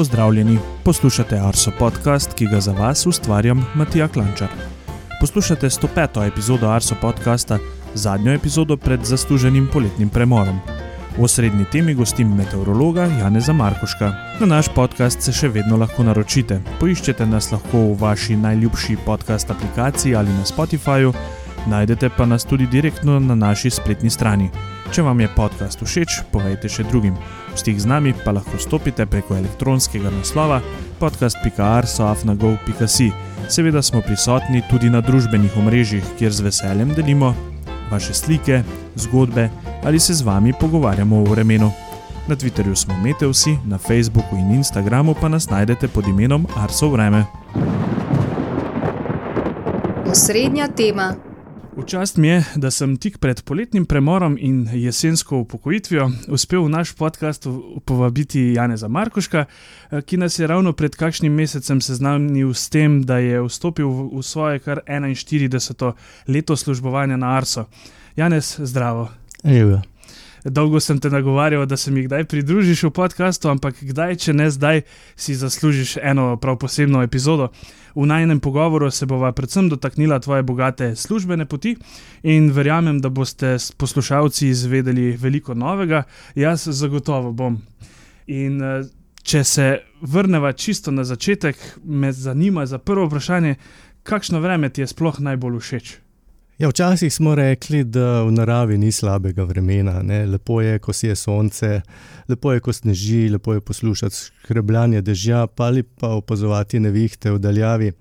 Pozdravljeni, poslušate Arso podcast, ki ga za vas ustvarjam Matija Klančar. Poslušate 105. epizodo Arso podcasta, zadnjo epizodo pred zasluženim poletnim premorom. V osrednji temi gostim meteorologa Janeza Markoška. Na naš podcast se še vedno lahko naročite. Poiščete nas lahko v vaši najljubši podcast aplikaciji ali na Spotifyju, najdete pa nas tudi direktno na naši spletni strani. Če vam je podcast všeč, povejte še drugim. V stik z nami pa lahko stopite preko elektronskega naslova podcast.arsoafnago.si. Seveda smo prisotni tudi na družbenih omrežjih, kjer z veseljem delimo vaše slike, zgodbe ali se z vami pogovarjamo o vremenu. Na Twitterju smo Meteusi, na Facebooku in Instagramu pa nas najdete pod imenom Arso Vreme. Osrednja tema. Včast mi je, da sem tik pred poletnim premorom in jesensko upokojitvijo uspel v naš podcast povabiti Janeza Markoška, ki nas je ravno pred kakšnim mesecem seznanil s tem, da je vstopil v svoje kar 41. leto službovanja na Arso. Janez, zdravo. Evo. Dolgo sem te nagovarjal, da se mi kdaj pridružiš v podkastu, ampak kdaj, če ne zdaj, si zaslužiš eno prav posebno epizodo. V najnem pogovoru se bova predvsem dotaknila tvoje bogate službene poti in verjamem, da boste poslušalci izvedeli veliko novega. Jaz zagotovo bom. In če se vrnemo čisto na začetek, me zanima za prvo vprašanje, kakšno vreme ti je sploh najbolj všeč? Ja, včasih smo rekli, da v naravi ni slabega vremena. Ne? Lepo je, ko si je sonce, lepo je, ko sneži, lepo je poslušati skrbljanje dežja, pa ali pa opazovati nevihte v daljavi.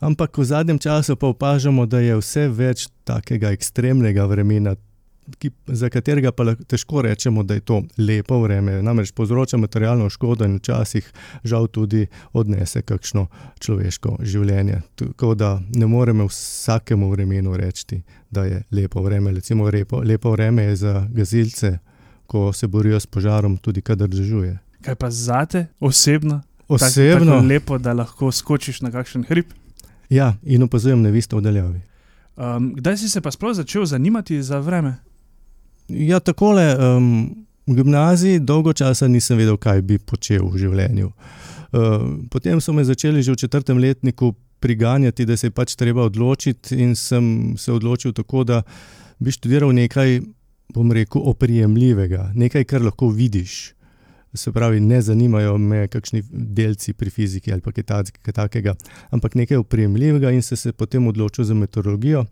Ampak v zadnjem času pa opažamo, da je vse več takega ekstremnega vremena, ki, za katerega pa težko rečemo, da je to lepo vreme. Namreč povzroča materialno škodo in včasih žal tudi odnese kakšno človeško življenje. Tako da ne moremo vsakemu vremenu reči, da je lepo vreme. Recimo lepo, lepo vreme je za gazilce, ko se borijo s požarom, tudi kadar držuje. Kaj pa zate osebno? Osebno je lepo, da lahko skočiš na kakšen hrib. Ja, in opazujem nevisto v daljavi. Um, kdaj si se pa sploh začel zanimati za vreme? Ja, takole, um, v gimnaziji dolgo časa nisem vedel, kaj bi počel v življenju. Uh, potem so me začeli že v četrtem letniku priganjati, da se je pač treba odločiti, in sem se odločil tako, da bi študiral nekaj, bom rekel, oprijemljivega, nekaj, kar lahko vidiš. Se pravi, ne zanimajo me kakšni delci pri fiziki ali kaj takega, ampak nekaj oprijemljivega, in sem se potem odločil za meteorologijo.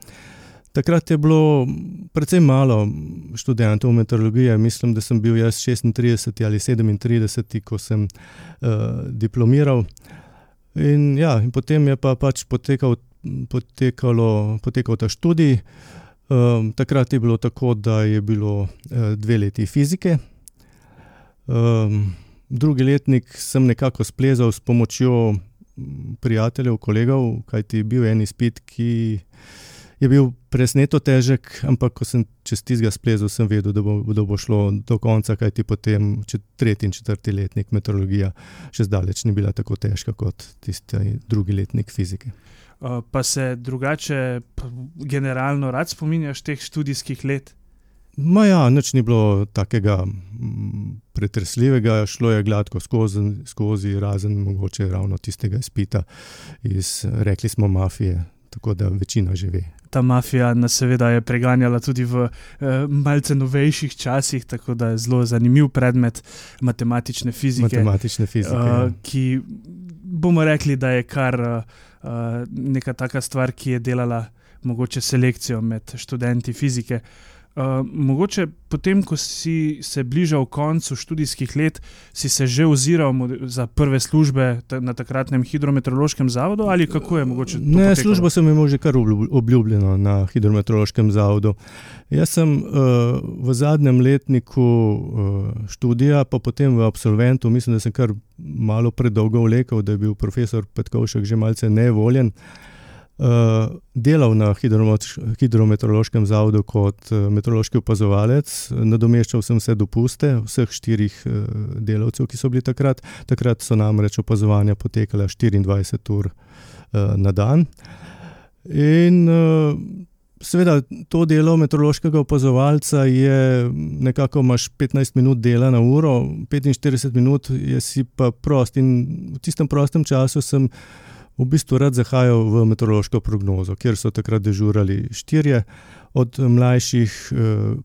Takrat je bilo precej malo študentov meteorologije, mislim, da sem bil jaz 36 ali 37, ko sem uh, diplomiral. In, ja, in potem je pa pač potekal, potekalo, potekal ta študij. Um, takrat je bilo tako, da je bilo uh, dve leti fizike. Um, drugi letnik sem nekako splezal s pomočjo prijateljev, kolegov, kajti bil je en izpit, ki je bil presneto težek, ampak ko sem čez tistega splezel, sem vedel, da bo, da bo šlo do konca, kajti potem tretji in četrti letnik meteorologija še zdaleč ni bila tako težka kot tisti drugi letnik fizike. Pa se drugače, generalno, rad spominjaš teh študijskih let? Maja, nič ni bilo takega pretresljivega, šlo je gladko skozi, skozi razen mogoče ravno tistega izpita iz, rekli smo, mafije, tako da večina že ve ta mafija nas seveda je preganjala tudi v eh, malce novejših časih, tako da je zelo zanimiv predmet matematične fizike. Matematične fizike. Uh, ki bomo rekli, da je kar uh, neka taka stvar, ki je delala mogoče selekcijo med študenti fizike. Uh, Uh, mogoče potem, ko si se bližal koncu študijskih let, si se že oziral za prve službe na takratnem hidrometeorološkem zavodu ali kako je mogoče? Ne, službo sem imel že kar obljubljeno na hidrometeorološkem zavodu. Jaz sem uh, v zadnjem letniku uh, študija, pa potem v absolventu, mislim, da sem kar malo predolgo vlekel, da je bil profesor Petkovšek že malce nevoljen. Uh, delal na hidrometeorološkem zavodu kot uh, meteorološki opazovalec, nadomeščal sem vse dopuste vseh štirih uh, delavcev, ki so bili takrat. Takrat so namreč opazovanja potekala 24 ur uh, na dan. In uh, seveda, to delo meteorološkega opazovalca je nekako imaš 15 minut dela na uro, 45 minut je si pa prost. In v tistem prostem času sem v bistvu rad zahajal v meteorološko prognozo, kjer so takrat dežurali štirje. Od mlajših eh,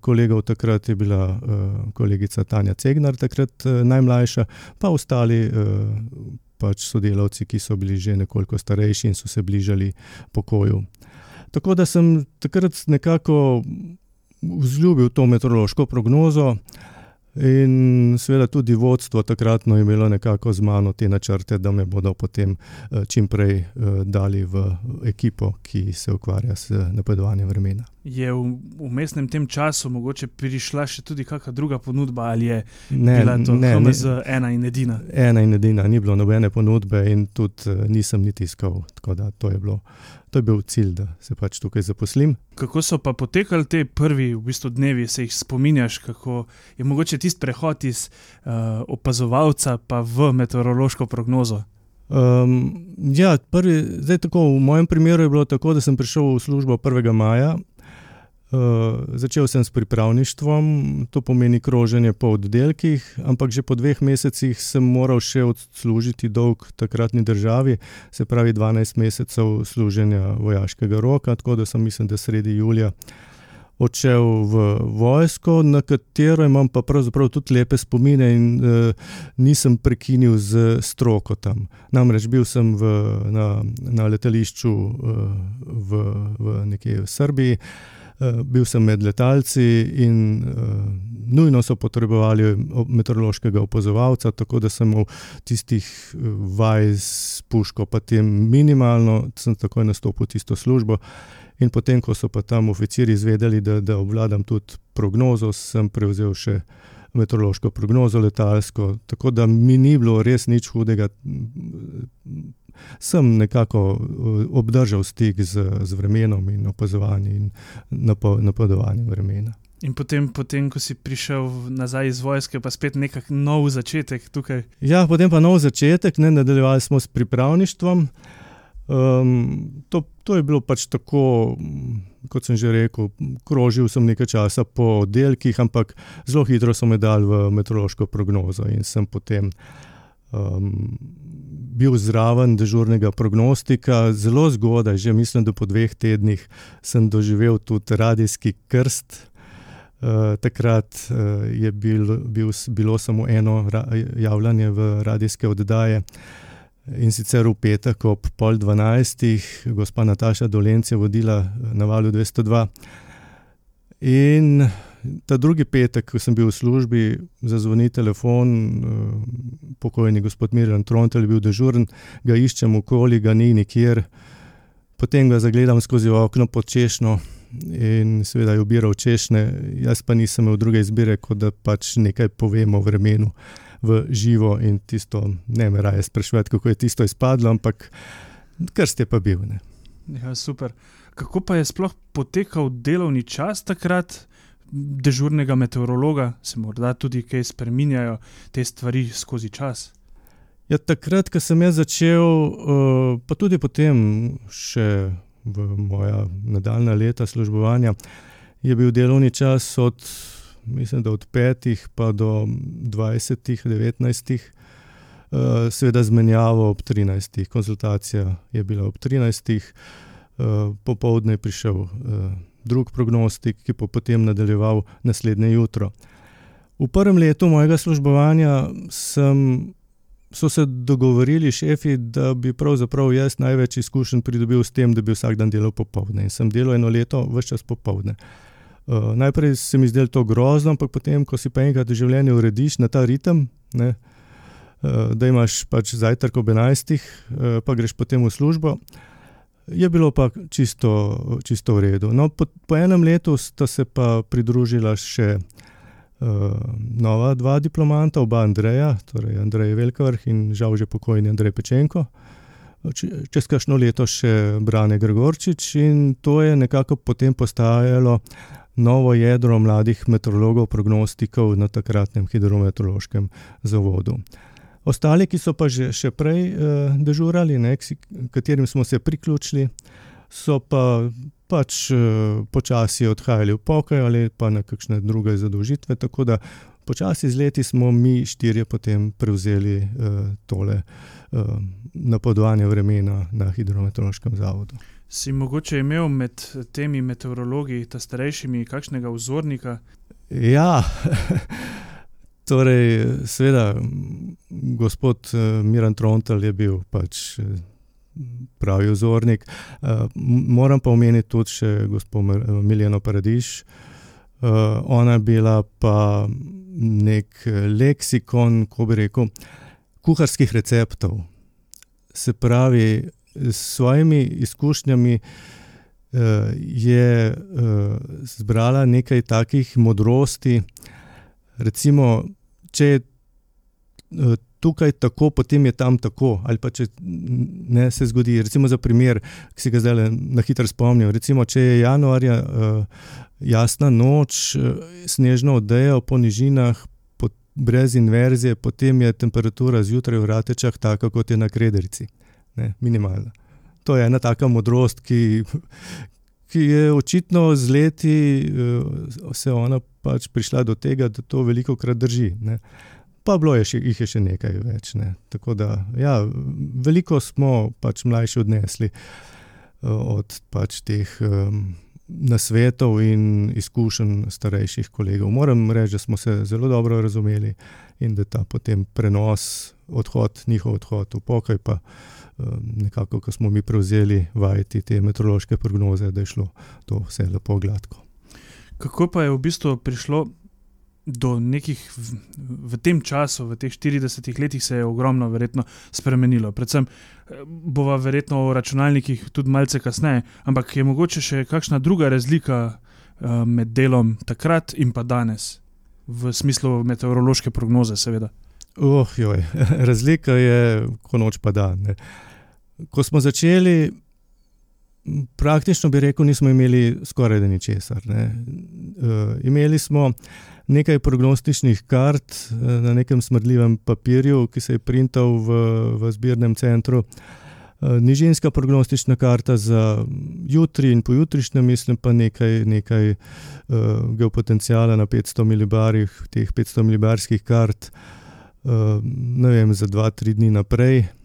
kolegov takrat je bila eh, kolegica Tanja Cegnar, takrat eh, najmlajša, pa ostali eh, pač sodelavci, ki so bili že nekoliko starejši in so se bližali pokoju. Tako da sem takrat nekako vzljubil to meteorološko prognozo. In seveda tudi vodstvo takratno je imelo nekako z mano te načrte, da me bodo potem eh, čim prej eh, dali v ekipo, ki se ukvarja s napovedovanjem vremena. Je v umestnem tem času mogoče prišla še tudi kakšna druga ponudba ali je ne, bila to ne, HMZ ne, ena in edina? Ena in edina, ni bilo nobene ponudbe in tudi eh, nisem niti iskal, tako da to je bilo to je bil cilj, da se pač tukaj zaposlim. Kako so pa potekali te prvi v bistvu dnevi, se jih spominjaš, kako je mogoče tisti prehod iz uh, opazovalca pa v meteorološko prognozo? Um, ja, prvi, zdaj, tako, v mojem primeru je bilo tako, da sem prišel v službo 1. maja začel sem s pripravništvom, to pomeni kroženje po oddelkih, ampak že po dveh mesecih sem moral še odslužiti dolg takratni državi, se pravi 12 mesecev služenja vojaškega roka, tako da sem, mislim, da sredi julija odšel v vojsko, na katero imam pa pravzaprav tudi lepe spomine in uh, nisem prekinil z stroko tam. Namreč bil sem v, na, na letališču uh, v, v nekje v Srbiji. Eh, bil sem med letalci in uh, nujno so potrebovali meteorološkega opazovalca, tako da sem v tistih eh, vaj s puško, pa tem minimalno, sem takoj nastopil tisto službo. In potem, ko so pa tam oficiri izvedeli, da, da obvladam tudi prognozo, sem prevzel še meteorološko prognozo letalsko, tako da mi ni bilo res nič hudega sem nekako uh, obdržal stik z, z vremenom in opazovanjem in napovedovanjem vremena. In potem, potem, ko si prišel nazaj iz vojske, pa spet nek nov začetek tukaj. Ja, potem pa nov začetek, ne, nadaljevali smo s pripravništvom. Um, to, to je bilo pač tako, kot sem že rekel, krožil sem nekaj časa po oddelkih, ampak zelo hitro so me dali v meteorološko prognozo in sem potem um, bil zraven dežurnega prognostika, zelo zgodaj, že mislim, da po dveh tednih sem doživel tudi radijski krst. Uh, takrat uh, je bil, bil, bilo samo eno javljanje v radijske oddaje in sicer v petek ob pol dvanajstih, gospa Nataša Dolence je vodila na valu 202. In ta drugi petek, ko sem bil v službi, zazvoni telefon, uh, pokojni gospod Mirjam Trontel je bil dežuren, ga iščem okoli, ga ni nikjer. Potem ga zagledam skozi okno pod češnjo in seveda je ubiral češnje, jaz pa nisem imel druge izbire, kot da pač nekaj povemo o vremenu v živo in tisto, ne me raje sprašujete, kako je tisto izpadlo, ampak krst je pa bil. Ne. Ja, super. Kako pa je sploh potekal delovni čas takrat? Dežurnega meteorologa, se morda tudi kaj spremenjajo te stvari skozi čas. Ja, takrat, ko sem jaz začel, uh, pa tudi potem, še v moja nadaljna leta službovanja, je bil delovni čas od, mislim, od 5 pa do 20, 19, uh, seveda zmenjavo ob 13, konzultacija je bila ob 13, uh, popoldne je prišel. Uh, drug prognostik, ki bo potem nadaljeval naslednje jutro. V prvem letu mojega službovanja sem, so se dogovorili šefi, da bi pravzaprav jaz največ izkušenj pridobil s tem, da bi vsak dan delal popovdne. In sem delal eno leto, vse čas popovdne. Uh, najprej se mi zdelo to grozno, ampak potem, ko si pa enkrat v življenju urediš na ta ritem, ne, uh, da imaš pač zajtrk ob 11, uh, pa greš potem v službo. Uh, je bilo pa čisto, čisto v redu. No, po, po enem letu sta se pa pridružila še uh, nova dva diplomanta, oba Andreja, torej Andrej Velkavrh in žal že pokojni Andrej Pečenko. Čez kakšno leto še Brane Gregorčič, in to je nekako potem postajalo novo jedro mladih meteorologov, prognostikov na takratnem hidrometeorološkem zavodu. Ostali, ki so pa že, še prej uh, dežurali, ne, katerim smo se priključili, so pa pač uh, počasi odhajali v pokoj ali pa na kakšne druge zadolžitve. Tako da počasi z leti smo mi štirje potem prevzeli uh, tole uh, napodovanje vremena na hidrometeorološkem zavodu. Si mogoče imel med temi meteorologi, ta starejšimi, kakšnega vzornika? Ja, torej, seveda, gospod Miran Trontel je bil pač pravi vzornik. Moram pa omeniti tudi še gospod Miljano Paradiš. Ona je bila pa nek leksikon, ko bi rekel, kuharskih receptov. Se pravi, s svojimi izkušnjami je zbrala nekaj takih modrosti. Recimo, če je uh, tukaj tako, potem je tam tako. Ali pa če ne se zgodi. Recimo, za primer, ki se ga zdaj na hitro spomnim. Recimo, če je januarja uh, jasna noč, uh, snežno odejo po nižinah. Brez inverzije, potem je temperatura zjutraj v Ratečah taka, kot je na Krederici ne, minimalna. To je ena taka modrost, ki, ki je očitno z leti uh, se ona pač prišla do tega, da to veliko krat drži. Ne. Pa bilo je še, jih je še nekaj več. Ne. Tako da, ja, veliko smo pač mlajši odnesli uh, od pač teh. Um, Na svetov in izkušenj starejših kolegov. Moram reči, da smo se zelo dobro razumeli in da ta potem prenos, odhod, njihov odhod v pokoj, pa uh, nekako, ko smo mi prevzeli vajeti te meteorološke prognoze, da je šlo to vse lepo gladko. Kako pa je v bistvu prišlo do nekih, v, v tem času, v teh 40 letih, se je ogromno verjetno spremenilo. Predvsem eh, bova verjetno o računalnikih tudi malce kasneje, ampak je mogoče še kakšna druga razlika uh, med delom takrat in pa danes, v smislu meteorološke prognoze, seveda. Oh, joj, razlika je, ko noč pa dan. Ne. Ko smo začeli, praktično bi rekel, nismo imeli skoraj da ničesar. Ne. Uh, imeli smo nekaj prognostičnih kart uh, na nekem smrdljivem papirju, ki se je printal v, v zbirnem centru. Uh, nižinska prognostična karta za jutri in pojutrišnjem, mislim pa nekaj, nekaj uh, geopotencijala na 500 milibarjih, teh 500 milibarskih kart, uh, ne vem, za 2-3 dni naprej.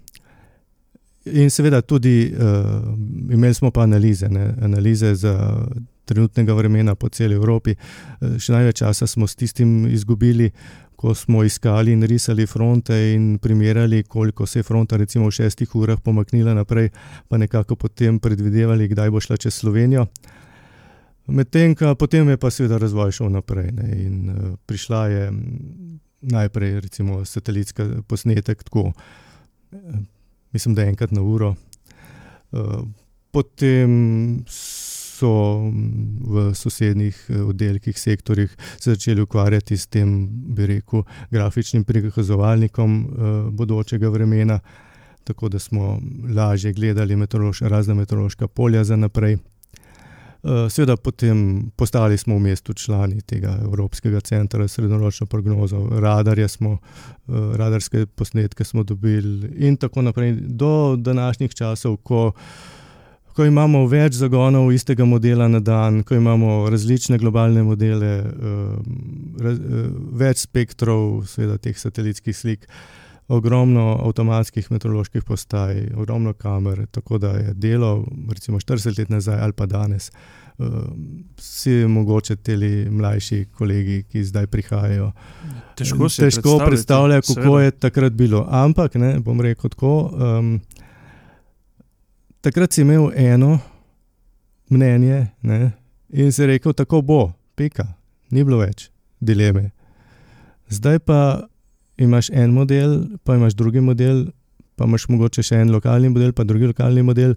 In seveda tudi uh, imeli smo pa analize, ne? analize za trenutnega vremena po celi Evropi. Uh, še največ časa smo s tistim izgubili, ko smo iskali in risali fronte in primerjali, koliko se je fronta recimo v šestih urah pomaknila naprej, pa nekako potem predvidevali, kdaj bo šla čez Slovenijo. Medtem, potem je pa seveda razvoj šel naprej ne? in uh, prišla je najprej recimo satelitska posnetek tako mislim, da enkrat na uro. Eh, potem so v sosednjih eh, oddelkih, sektorjih začeli ukvarjati s tem, bi rekel, grafičnim prikazovalnikom eh, bodočega vremena, tako da smo lažje gledali meteorološ, razne meteorološka polja za naprej. Eh, seveda, potem postali smo v mestu člani tega Evropskega centra za srednjeročno prognozo, radarje smo, eh, radarske posnetke smo dobili in tako naprej. Do današnjih časov, ko, ko imamo več zagonov istega modela na dan, ko imamo različne globalne modele, eh, več spektrov, seveda teh satelitskih slik ogromno avtomatskih meteoroloških postaj, ogromno kamer, tako da je delo, recimo 40 let nazaj ali pa danes, uh, si mogoče ti mlajši kolegi, ki zdaj prihajajo. Težko se težko predstavljajo, kako seveda. je takrat bilo. Ampak, ne, bom rekel tako, um, takrat si imel eno mnenje ne, in si rekel, tako bo, pika, ni bilo več dileme. Zdaj pa imaš en model, pa imaš drugi model, pa imaš mogoče še en lokalni model, pa drugi lokalni model.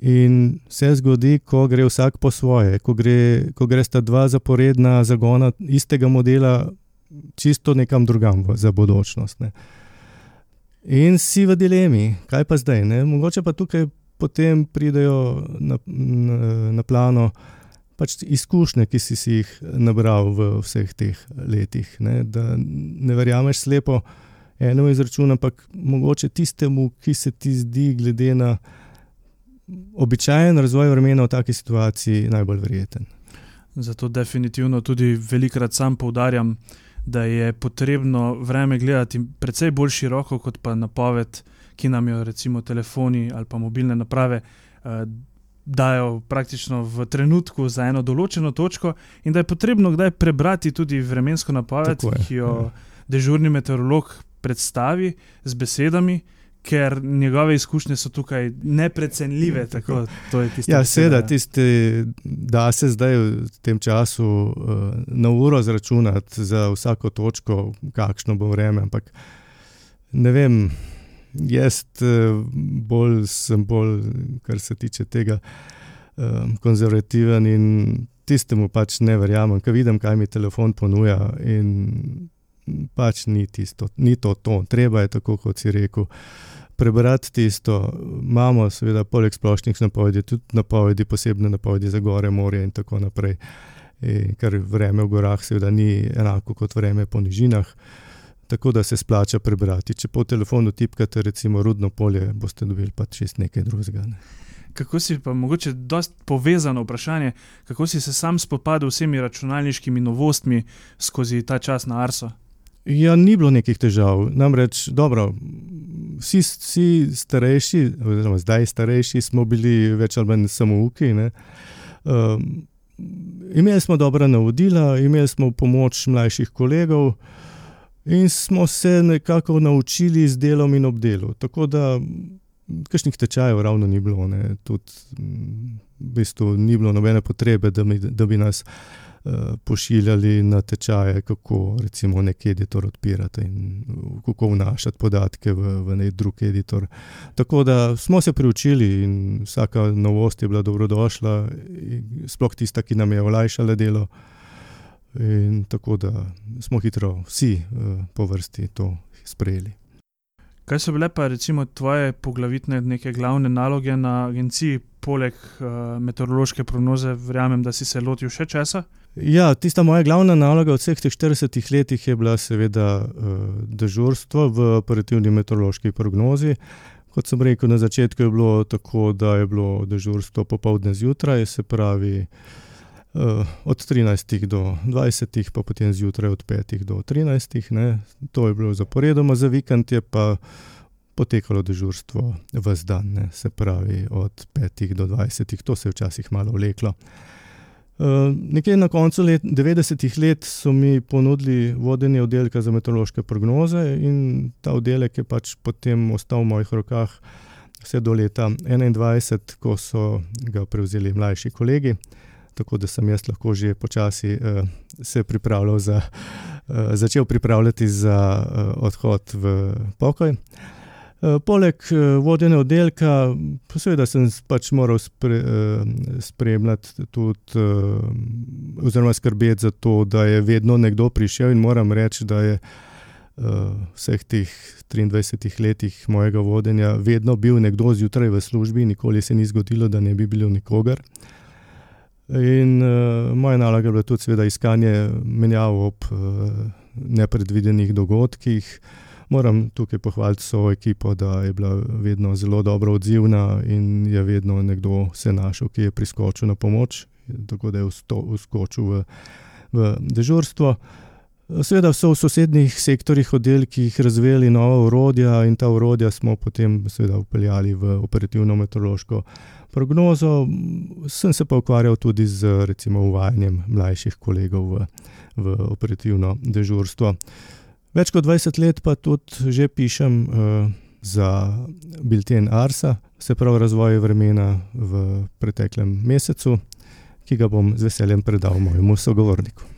In se zgodi, ko gre vsak po svoje, ko gre, ko gre sta dva zaporedna zagona istega modela, čisto nekam drugam za bodočnost. Ne. In si v dilemi, kaj pa zdaj. Ne? Mogoče pa tukaj potem pridejo na, na, na plano pač izkušnje, ki si, si jih nabral v vseh teh letih. Ne, ne verjameš slepo enemu izračunu, ampak mogoče tistemu, ki se ti zdi, glede na običajen razvoj vremena v taki situaciji najbolj verjeten. Zato definitivno tudi velikrat sam poudarjam, da je potrebno vreme gledati precej bolj široko kot pa napoved, ki nam jo recimo telefoni ali pa mobilne naprave eh, dajo praktično v trenutku za eno določeno točko, in da je potrebno kdaj prebrati tudi vremensko napoved, ki jo ja. dežurni meteorolog predstavi z besedami ker njegove izkušnje so tukaj neprecenljive. Tako, ja, seveda, tiste, da se zdaj v tem času uh, na uro zračunati za vsako točko, kakšno bo vreme. Ampak ne vem, jaz uh, bolj sem bolj, kar se tiče tega, uh, konzervativen in tistemu pač ne verjamem, ker vidim, kaj mi telefon ponuja. Pač ni, tisto, ni to, to, treba je tako, kot si rekel prebrati tisto. Imamo, seveda, poleg splošnih napovedi, tudi napovedi, posebne napovedi za gore, morje in tako naprej. In ker vreme v gorah, seveda, ni enako kot vreme po nižinah. Tako da se splača prebrati. Če po telefonu tipkate, recimo, rudno polje, boste dobili pa čist nekaj drugega. Ne. Kako si pa mogoče dosti povezano vprašanje, kako si se sam spopadel s vsemi računalniškimi novostmi skozi ta čas na Arso? Ja, ni bilo nekih težav. Namreč, dobro, vsi, vsi starejši, oziroma zdaj starejši, smo bili več ali manj samouki. Um, imeli smo dobra navodila, imeli smo pomoč mlajših kolegov in smo se nekako naučili z delom in obdelom. Tako da, kakšnih tečajev ravno ni bilo, tudi v bistvu ni bilo nobene potrebe, da, mi, da bi nas. Eh, pošiljali na tečaje, kako recimo nek editor odpirati in kako vnašati podatke v, v nek drug editor. Tako da smo se priučili in vsaka novost je bila dobrodošla, sploh tista, ki nam je olajšala delo. In tako da smo hitro vsi uh, po vrsti to sprejeli. Kaj so bile pa recimo tvoje poglavitne neke glavne naloge na agenciji, poleg uh, meteorološke prognoze, verjamem, da si se lotil še česa? Ja, tista moja glavna naloga v vseh teh 40 letih je bila seveda uh, dežurstvo v operativni meteorološki prognozi. Kot sem rekel, na začetku je bilo tako, da je bilo dežurstvo popoldne zjutraj, se pravi od 13 do 20, pa potem zjutraj od 5 do 13. Ne. To je bilo zaporedoma, za vikend je pa potekalo dežurstvo v zdan, ne. se pravi od 5 do 20, to se je včasih malo vleklo. Uh, nekje na koncu let, 90-ih let so mi ponudili vodenje oddelka za meteorološke prognoze, in ta oddelek je pač potem ostal v mojih rokah vse do leta 2021, ko so ga prevzeli mlajši kolegi. Tako da sem jaz lahko že počasi uh, se pripravljal za, uh, začel pripravljati za uh, odhod v pokoj. Uh, poleg eh, vodenja oddelka, seveda sem pač moral spre, eh, spremljati tudi, oziroma skrbeti za to, da je vedno nekdo prišel. In moram reči, da je vseh teh 23 letih mojega vodenja vedno bil nekdo zjutraj v službi, nikoli se ni zgodilo, da ne bi bilo nikogar. In uh, moja naloga je bila tudi, seveda, iskanje menjav ob uh, nepredvidenih dogodkih. Uh, moram tukaj pohvaliti svojo ekipo, da je bila vedno zelo dobro odzivna in je vedno nekdo se našel, ki je priskočil na pomoč, tako da je vskočil v, v dežurstvo. Seveda so v sosednjih sektorjih oddelkih razvijali nova urodja in ta urodja smo potem seveda upeljali v operativno meteorološko prognozo. Sem se pa ukvarjal tudi z recimo uvajanjem mlajših kolegov v, v operativno dežurstvo. Več kot 20 let pa tudi že pišem uh, za Bilten Arsa, se pravi razvoj vremena v preteklem mesecu, ki ga bom z veseljem predal mojemu sogovorniku.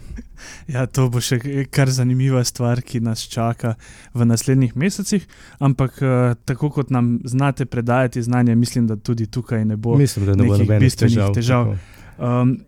Ja, to bo še kar zanimiva stvar, ki nas čaka v naslednjih mesecih. Ampak uh, tako kot nam znate predajati znanje, mislim, da tudi tukaj ne bo, mislim, ne bo nobenih težav. težav. Um,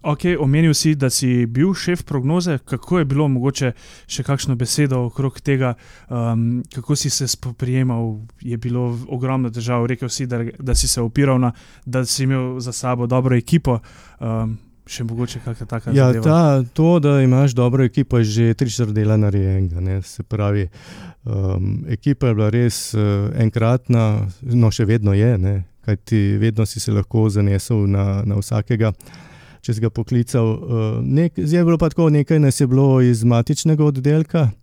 Ok, omenil si, da si bil šef prognoze. Kako je bilo, mogoče še kakšno besedo okrog tega, um, kako si se spoprijemal? Je bilo ogromno težav, rekel si, da, da si se opiral na da si imel za sabo dobro ekipo. Um, še mogoče kakšna taka ja, zadeva. Ta, to, da imaš dobro ekipo, je že tri četrt dela narejenega. Se pravi, um, ekipa je bila res uh, enkratna, no še vedno je, ne? kajti vedno si se lahko zanesel na, na vsakega, če si ga poklical. Nek, zdaj je bilo pa tako, nekaj nas je bilo iz matičnega oddelka, Uh,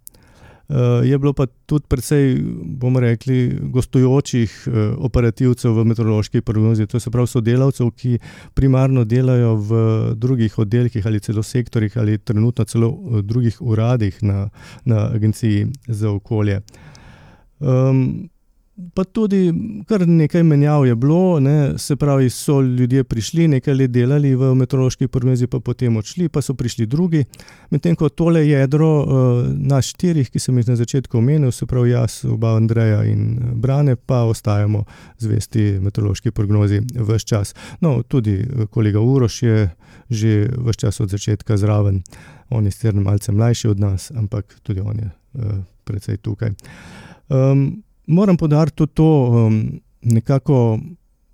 je bilo pa tudi precej, bomo rekli, gostujočih uh, operativcev v meteorološki prognozi, to so prav sodelavcev, ki primarno delajo v drugih oddelkih ali celo sektorjih ali trenutno celo v drugih uradih na, na Agenciji za okolje. Um, Pa tudi kar nekaj menjav je bilo, ne, se pravi, so ljudje prišli, nekaj let delali v meteorološki prognozi, pa potem odšli, pa so prišli drugi. Medtem ko tole jedro, uh, naš štirih, ki sem jih na začetku omenil, se pravi, jaz, oba Andreja in eh, Brane, pa ostajamo zvesti meteorološki prognozi vse čas. No, tudi eh, kolega Uroš je že vse čas od začetka zraven, on je sicer malce mlajši od nas, ampak tudi on je uh, precej tukaj. Um, Moram podariti tudi to um, nekako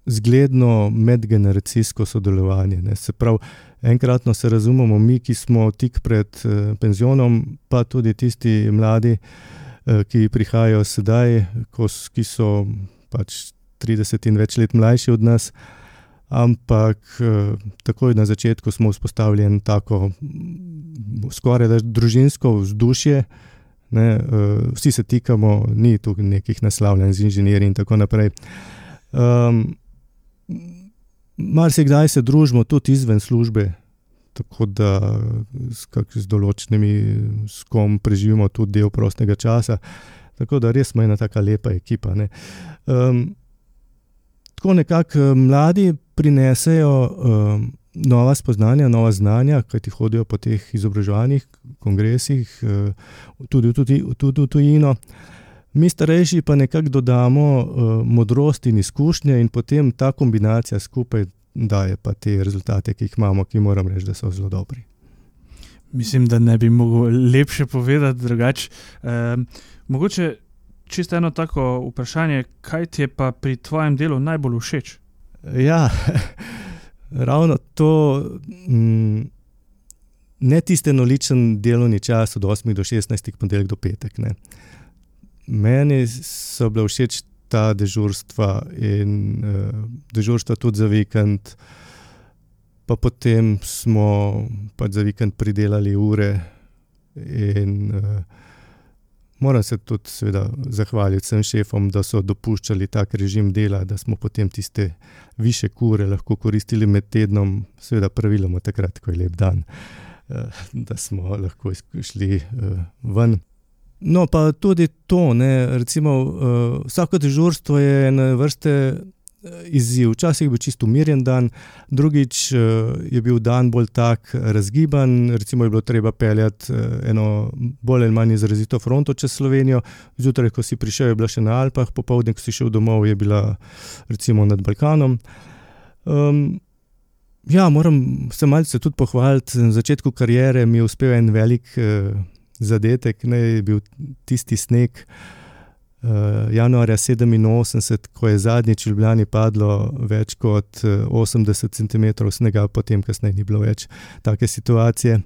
zgledno medgeneracijsko sodelovanje. Ne. Se pravi, enkratno se razumemo, mi, ki smo tik pred uh, penzionom, pa tudi tisti mladi, uh, ki prihajajo sedaj, ko, ki so pač 30 in več let mlajši od nas. Ampak uh, takoj na začetku smo vzpostavili tako skoraj družinsko vzdušje, uh, ne, uh, vsi se tikamo, ni tu nekih naslavljanj z inženirji in tako naprej. Um, Mar se kdaj se družimo tudi izven službe, tako da s, z določenimi, s kom preživimo tudi del prostega časa. Tako da res smo ena tako lepa ekipa. Um, tako nekako mladi prinesejo. Um, nova spoznanja, nova znanja, ki ti hodijo po teh izobraževanjih, kongresih, eh, tudi, tudi, tudi v tujino. Mi, starejši, pa nekako dodamo uh, modrost in izkušnje, in potem ta kombinacija skupaj daje pa te rezultate, ki jih imamo, ki moram reči, da so zelo dobri. Mislim, da ne bi mogel lepše povedati drugače. Eh, mogoče čisto eno tako vprašanje, kaj ti je pa pri tvojem delu najbolj všeč? Ja. ravno to, mm, ne tisti noličen delovni čas od 8 do 16, ponedeljek do petek. Ne. Meni so bile všeč ta dežurstva in uh, dežurstva tudi za vikend. Pa potem smo pač za vikend pridelali ure, in uh, moram se tudi seveda, zahvaliti vsem šefom, da so dopuščali tak režim dela, da smo potem tiste više kure lahko koristili med tednom, seveda praviloma takrat, ko je lep dan, uh, da smo lahko izšli uh, ven. No, pa tudi to, ne, recimo, uh, vsako dežurstvo je na vrste izziv. Včasih je bil čisto umirjen dan, drugič eh, je bil dan bolj tak razgiban, recimo je bilo treba peljati eh, eno bolj ali manj izrazito fronto čez Slovenijo. Zjutraj, ko si prišel, je bila še na Alpah, popoldne, ko si šel domov, je bila recimo nad Balkanom. Um, ja, moram se malce tudi pohvaliti. Na začetku kariere mi je uspel en velik uh, zadetek, ne je bil tisti sneg uh, januarja 87, ko je zadnjič v Ljubljani padlo več kot 80 eh, cm snega, potem kasneje ni bilo več take situacije.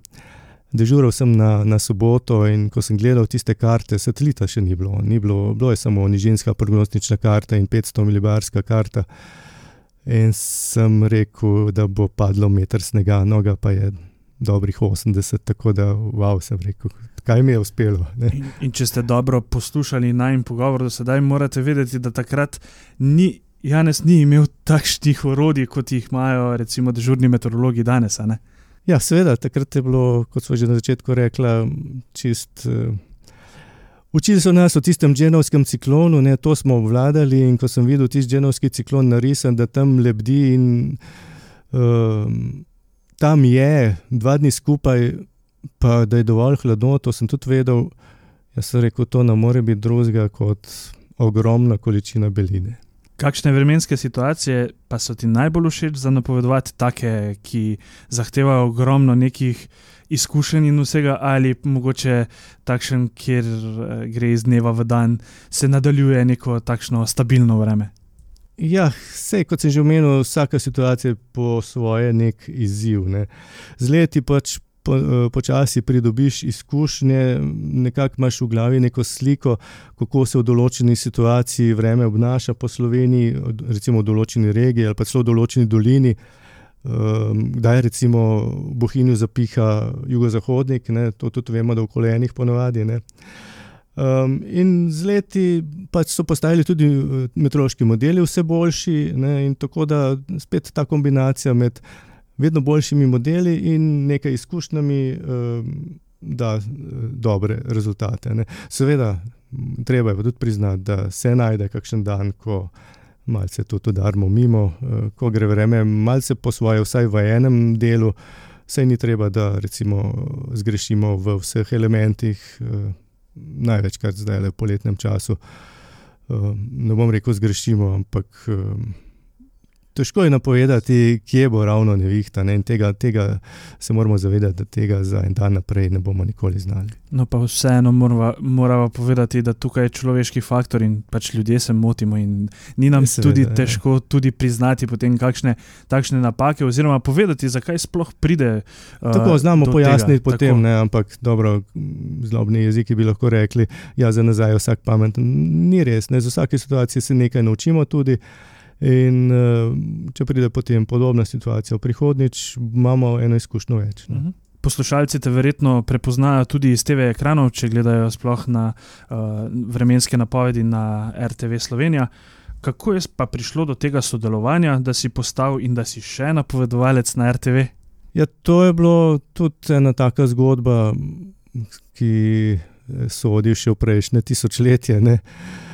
Dežural sem na, na soboto in ko sem gledal tiste karte, satelita še ni bilo. Ni bilo, bilo je samo nižinska prognostična karta in 500 milibarska karta. In sem rekel, da bo padlo meter snega, noga pa je dobrih 80, tako da, wow, sem rekel, kaj mi je uspelo. In, in če ste dobro poslušali najmenj pogovor do sedaj, morate vedeti, da takrat ni, Janes ni imel takšnih orodij, kot jih imajo recimo dežurni meteorologi danes. Ja, seveda, takrat je bilo, kot smo že na začetku rekli, čist. Uh, Učili so nas o tistem dženovskem ciklonu, ne, to smo obvladali. In ko sem videl tisti dženovski ciklon narisan, da tam lebdi in uh, tam je dva dni skupaj, pa da je dovolj hladno, to sem tudi vedel. Jaz sem rekel, to ne more biti drugega kot ogromna količina beline. Kakšne vremenske situacije pa so ti najbolj všeč za napovedovati, take, ki zahtevajo ogromno nekih izkušenj in vsega, ali mogoče takšen, kjer eh, gre iz dneva v dan, se nadaljuje neko takšno stabilno vreme? Ja, vse, kot sem že omenil, vsaka situacija je po svoje nek izziv. Ne. Z leti pač po, uh, počasi pridobiš izkušnje, nekako imaš v glavi neko sliko, kako se v določeni situaciji vreme obnaša po Sloveniji, recimo v določeni regiji ali pa celo v določeni dolini. Um, kdaj recimo Bohinju zapiha jugozahodnik, ne, to tudi vemo, da v kolenih ponovadi. Ne. Um, in z leti pač so postajali tudi meteorološki modeli, vse boljši, ne, in tako da spet ta kombinacija med vedno boljšimi modeli in nekaj izkušnjami, um, da dobre rezultate. Ne. Seveda, treba je tudi priznati, da se najde kakšen dan, ko malce tudi udarimo mimo, uh, ko gre vreme malce po svoje, vsaj v enem delu. Sej ni treba, da zgrešimo v vseh elementih, eh, največkrat zdaj le v poletnem času. Eh, ne bom rekel, zgrešimo, ampak eh, težko je napovedati, kje bo ravno nevihta. Ne? Tega, tega se moramo zavedati, da tega za en dan naprej ne bomo nikoli znali. No, pa vseeno moramo, moramo povedati, da tukaj je človeški faktor in pač ljudje se motimo. Ni nam Seveda, tudi težko je. tudi priznati potem kakšne takšne napake, oziroma povedati, zakaj sploh pride. Uh, Tako znamo pojasniti tega. potem, ne, ampak dobro, zlobni jeziki bi lahko rekli, ja, za nazaj vsak pameten. Ni res, ne, z vsake situacije se nekaj naučimo tudi. In uh, če pride potem podobna situacija prihodnjič, imamo eno izkušnjo več. Ne. Mhm. Poslušalci te verjetno prepoznajo tudi iz TV ekranov, če gledajo sploh na uh, vremenske napovedi na RTV Slovenija. Kako je pa prišlo do tega sodelovanja, da si postal in da si še napovedovalec na RTV? Ja, to je bilo tudi ena taka zgodba, ki sodi še v prejšnje tisočletje. Uh, Uh,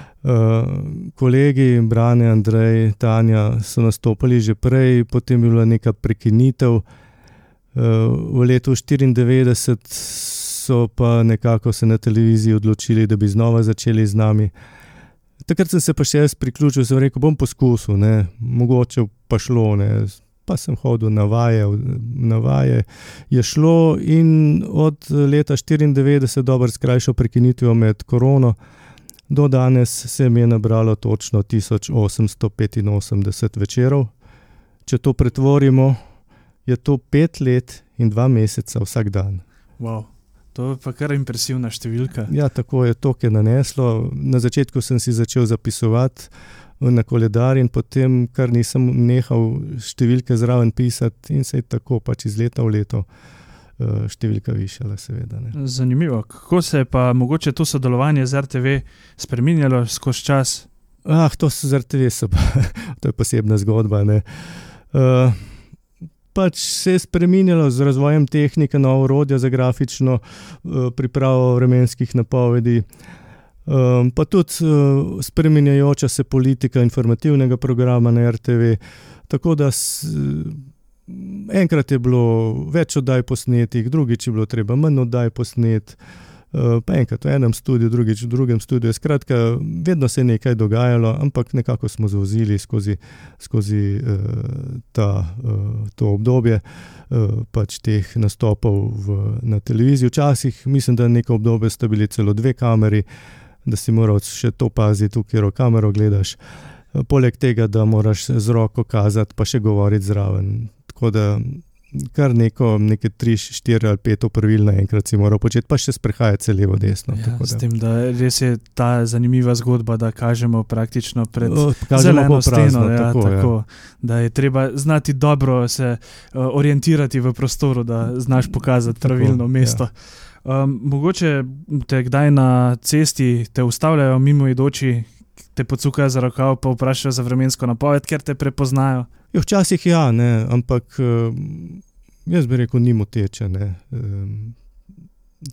kolegi, Brane, Andrej, Tanja so nastopili že prej, potem je bila neka prekinitev. V letu 1994 so pa nekako se na televiziji odločili, da bi znova začeli z nami. Takrat sem se pa še jaz priključil, sem rekel, bom poskusil, ne, mogoče pa šlo. Ne. Pa sem hodil na vaje, na vaje je šlo, in od leta 1994, dobro, skrajšal prekinitev med korono. Do danes se mi je nabralo točno 1885 večerov. Če to pretvorimo, je to pet let in dva meseca vsak dan. Wow. To je pa kar impresivna številka. Ja, tako je to, ki je naneslo. Na začetku sem si začel zapisovati na koledar, in potem, kar nisem nehal številke zraven pisati, in se je tako pač iz leta v leto. Eh, številka višala, seveda. Ne. Zanimivo. Kako se je pa mogoče to sodelovanje z RTV spremenjalo skozi čas? Ah, to so z RTV, so pa, to je posebna zgodba. Uh, pač se je spremenjalo z razvojem tehnike, novo urodje za grafično uh, pripravo vremenskih napovedi. Um, pa tudi uh, spremenjajoča se politika informativnega programa na RTV. Tako da s, enkrat je bilo več oddaj posnetih, drugič je bilo treba manj oddaj posnet. Uh, pa enkrat v enem studiu, drugič v drugem studiu. Skratka, vedno se je nekaj dogajalo, ampak nekako smo zavozili skozi, skozi uh, ta, uh, to obdobje uh, pač teh nastopov v, na televiziji. Včasih mislim, da neko obdobje sta bili celo dve kameri, da si moral še to paziti, v katero kamero gledaš. Poleg tega, da moraš z roko kazati, pa še govoriti zraven. Tako da kar neko, nekaj tri, štiri ali pet opravil naenkrat si moral početi, pa še sprehajati se levo, desno. Ja, da. S tem, da res je ta zanimiva zgodba, da kažemo praktično pred zeleno steno. Ja, tako, tako, ja. Da je treba znati dobro se uh, orientirati v prostoru, da znaš pokazati pravilno tako, mesto. Ja. Um, mogoče te kdaj na cesti te ustavljajo mimo idoči, te pocukajo za rokav, pa vprašajo za vremensko napoved, ker te prepoznajo. Jo, včasih ja, ne, ampak jaz bi rekel, ni moteče.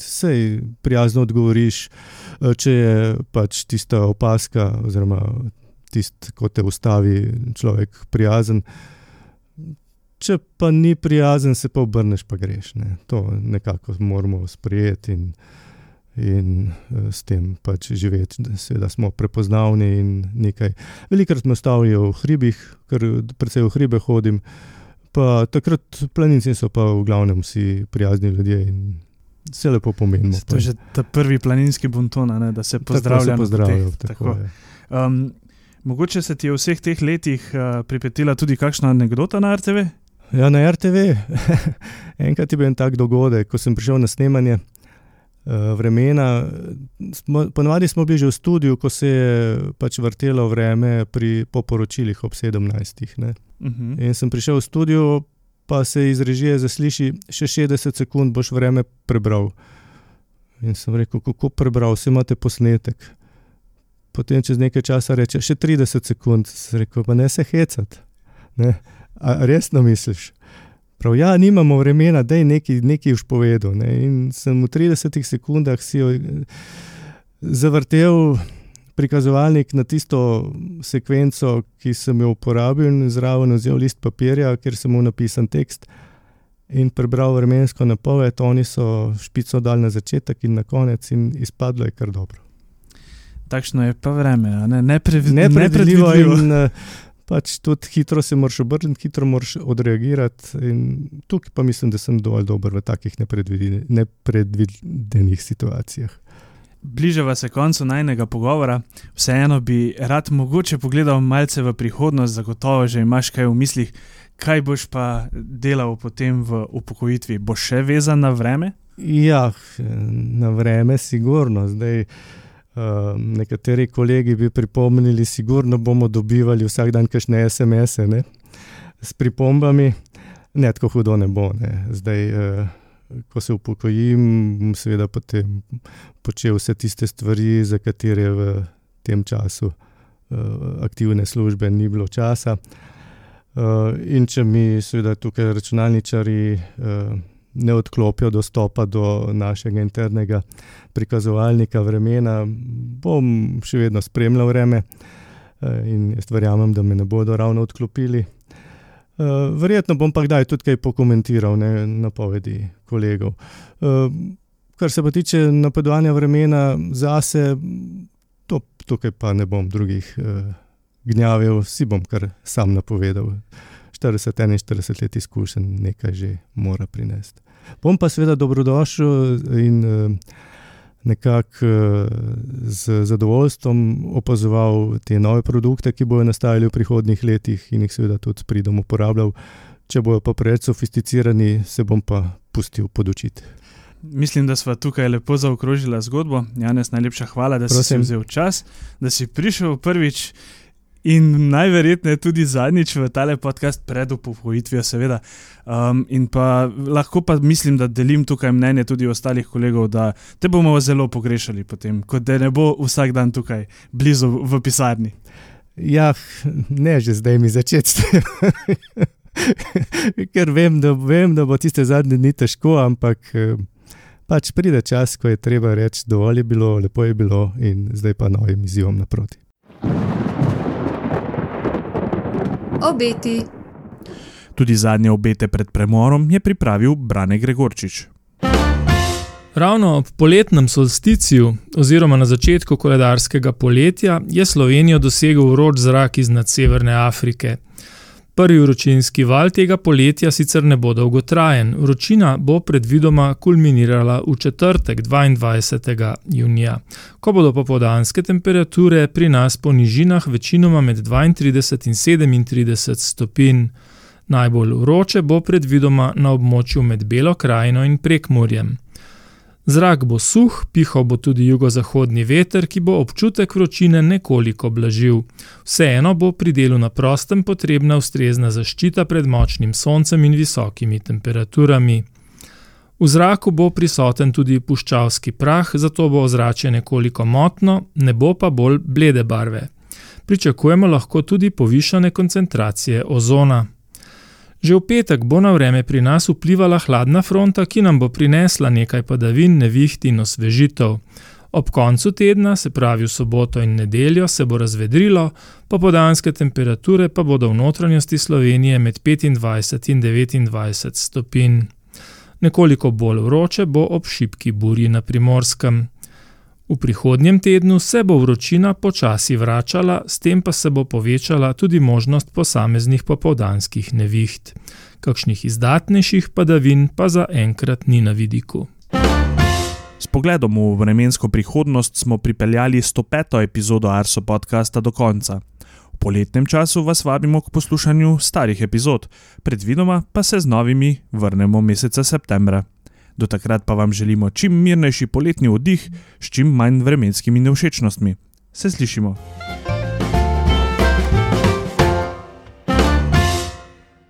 Sej prijazno odgovoriš, e, če je pač tista opaska, oziroma tisti, ko te ustavi človek, prijazen. Če pa ni prijazen, se pa obrneš, pa greš. Ne. To nekako moramo sprejeti. In, in uh, s tem pač živeti, da smo prepoznavni in nekaj. Velikrat me stavijo v hribih, ker predvsej v hribe hodim. Pa takrat planinci so pa v glavnem vsi prijazni ljudje in se lepo pomenimo. To je že ta prvi planinski bonton, da se pozdravljajo. Pozdravljajo. Um, mogoče se ti je v vseh teh letih uh, pripetila tudi kakšna anekdota na RTV? Ja, na RTV. Enkrat je bil en tak dogodek, ko sem prišel na snemanje vremena. Smo, ponovadi smo bili že v studiu, ko se je pač vrtelo vreme pri poporočilih ob 17. Uh -huh. In sem prišel v studio, pa se iz režije zasliši, še 60 sekund boš vreme prebral. In sem rekel, kako prebral, vse imate posnetek. Potem čez nekaj časa reče, še 30 sekund, sem rekel, pa ne se hecati. A resno misliš? Prav, ja, nimamo vremena, da je nekaj, nekaj už povedal. Ne? In sem v 30 sekundah si zavrtel prikazovalnik na tisto sekvenco, ki sem jo uporabil, in zraven vzel list papirja, kjer sem mu napisal tekst. In prebral vremensko napoved, oni so špico dal na začetek in na konec, in izpadlo je kar dobro. Takšno je pa vreme, ne, nepredvidljivo. nepredvidljivo. In, uh, pač tudi hitro se moraš obrniti, hitro moraš odreagirati. Tukaj pa mislim, da sem dovolj dober v takih nepredvidenih situacijah. Bližava se koncu najnega pogovora, vseeno bi rad mogoče pogledal malce v prihodnost, zagotovo že imaš kaj v mislih, kaj boš pa delal potem v upokojitvi. Boš še vezan na vreme? Ja, na vreme, sigurno. Zdaj, uh, nekateri kolegi bi pripomnili, sigurno bomo dobivali vsak dan kakšne SMS-e s pripombami, ne tako hudo ne bo. Ne. Zdaj, uh, ko se upokojim, bom seveda potem počel vse tiste stvari, za katere v tem času uh, aktivne službe ni bilo časa. Uh, in če mi, seveda, tukaj računalničari. Ne odklopijo dostopa do našega internega prikazovalnika vremena, bom še vedno spremljal vreme eh, in jaz verjamem, da me ne bodo ravno odklopili. Eh, verjetno bom pa kdaj tudi kaj pokomentiral, ne napovedi kolegov. Eh, kar se pa tiče napovedovanja vremena zase, to, tukaj pa ne bom drugih gnjavil, si bom kar sam napovedal. 40-41 let izkušenj nekaj že mora prinesti. Bom pa seveda dobrodošel in eh, nekako eh, z zadovoljstvom opazoval te nove produkte, ki bodo nastajali v prihodnih letih in jih seveda tudi pridom uporabljal. Če bojo pa preveč sofisticirani, se bom pa pustil podučiti. Mislim, da smo tukaj lepo zaokrožili zgodbo. Janes, najlepša hvala, da Prosim. si vzel čas, da si prišel prvič In najverjetneje tudi zadnjič v tale podcast pred upokojitvijo, seveda. Um, in pa lahko pa mislim, da delim tukaj mnenje tudi ostalih kolegov, da te bomo zelo pogrešali, potem, kot da ne bo vsak dan tukaj blizu v pisarni. Ja, ne že zdaj mi začeti. Ker vem da, vem, da bo tiste zadnje dni težko, ampak eh, pač pride čas, ko je treba reči, dovolj je bilo, lepo je bilo in zdaj pa novim izzivom naproti. Obeti. Tudi zadnje obete pred premorom je pripravil Brane Gregorčič. Ravno ob poletnem solsticiju, oziroma na začetku koledarskega poletja, je Slovenijo dosegel vroč zrak iz Severne Afrike. Prvi vročinski val tega poletja sicer ne bo dolgotrajen, vročina bo predvidoma kulminirala v četrtek 22. junija, ko bodo popodanske temperature pri nas po nižinah večinoma med 32 in 37 stopinj. Najbolj vroče bo predvidoma na območju med Belo krajino in Prekmorjem. Zrak bo suh, pihal bo tudi jugozahodni veter, ki bo občutek vročine nekoliko blažil. Vseeno bo pri delu na prostem potrebna ustrezna zaščita pred močnim soncem in visokimi temperaturami. V zraku bo prisoten tudi puščavski prah, zato bo ozračje nekoliko motno, ne bo pa bolj blede barve. Pričakujemo lahko tudi povišane koncentracije ozona. Že v petek bo na vreme pri nas vplivala hladna fronta, ki nam bo prinesla nekaj padavin, neviht in osvežitev. Ob koncu tedna, se pravi v soboto in nedeljo, se bo razvedrilo, popodanske temperature pa bodo v notranjosti Slovenije med 25 in 29 stopinj. Nekoliko bolj vroče bo ob šipki burji na primorskem. V prihodnjem tednu se bo vročina počasi vračala, s tem pa se bo povečala tudi možnost posameznih popovdanskih neviht. Kakšnih izdatnejših padavin pa zaenkrat ni na vidiku. S pogledom v vremensko prihodnost smo pripeljali 105. epizodo Arso podcasta do konca. V poletnem času vas vabimo k poslušanju starih epizod, predvidoma pa se z novimi vrnemo meseca septembra. Do takrat pa vam želimo čim mirnejši poletni oddih s čim manj vremenskimi nevšečnostmi. Se slišimo.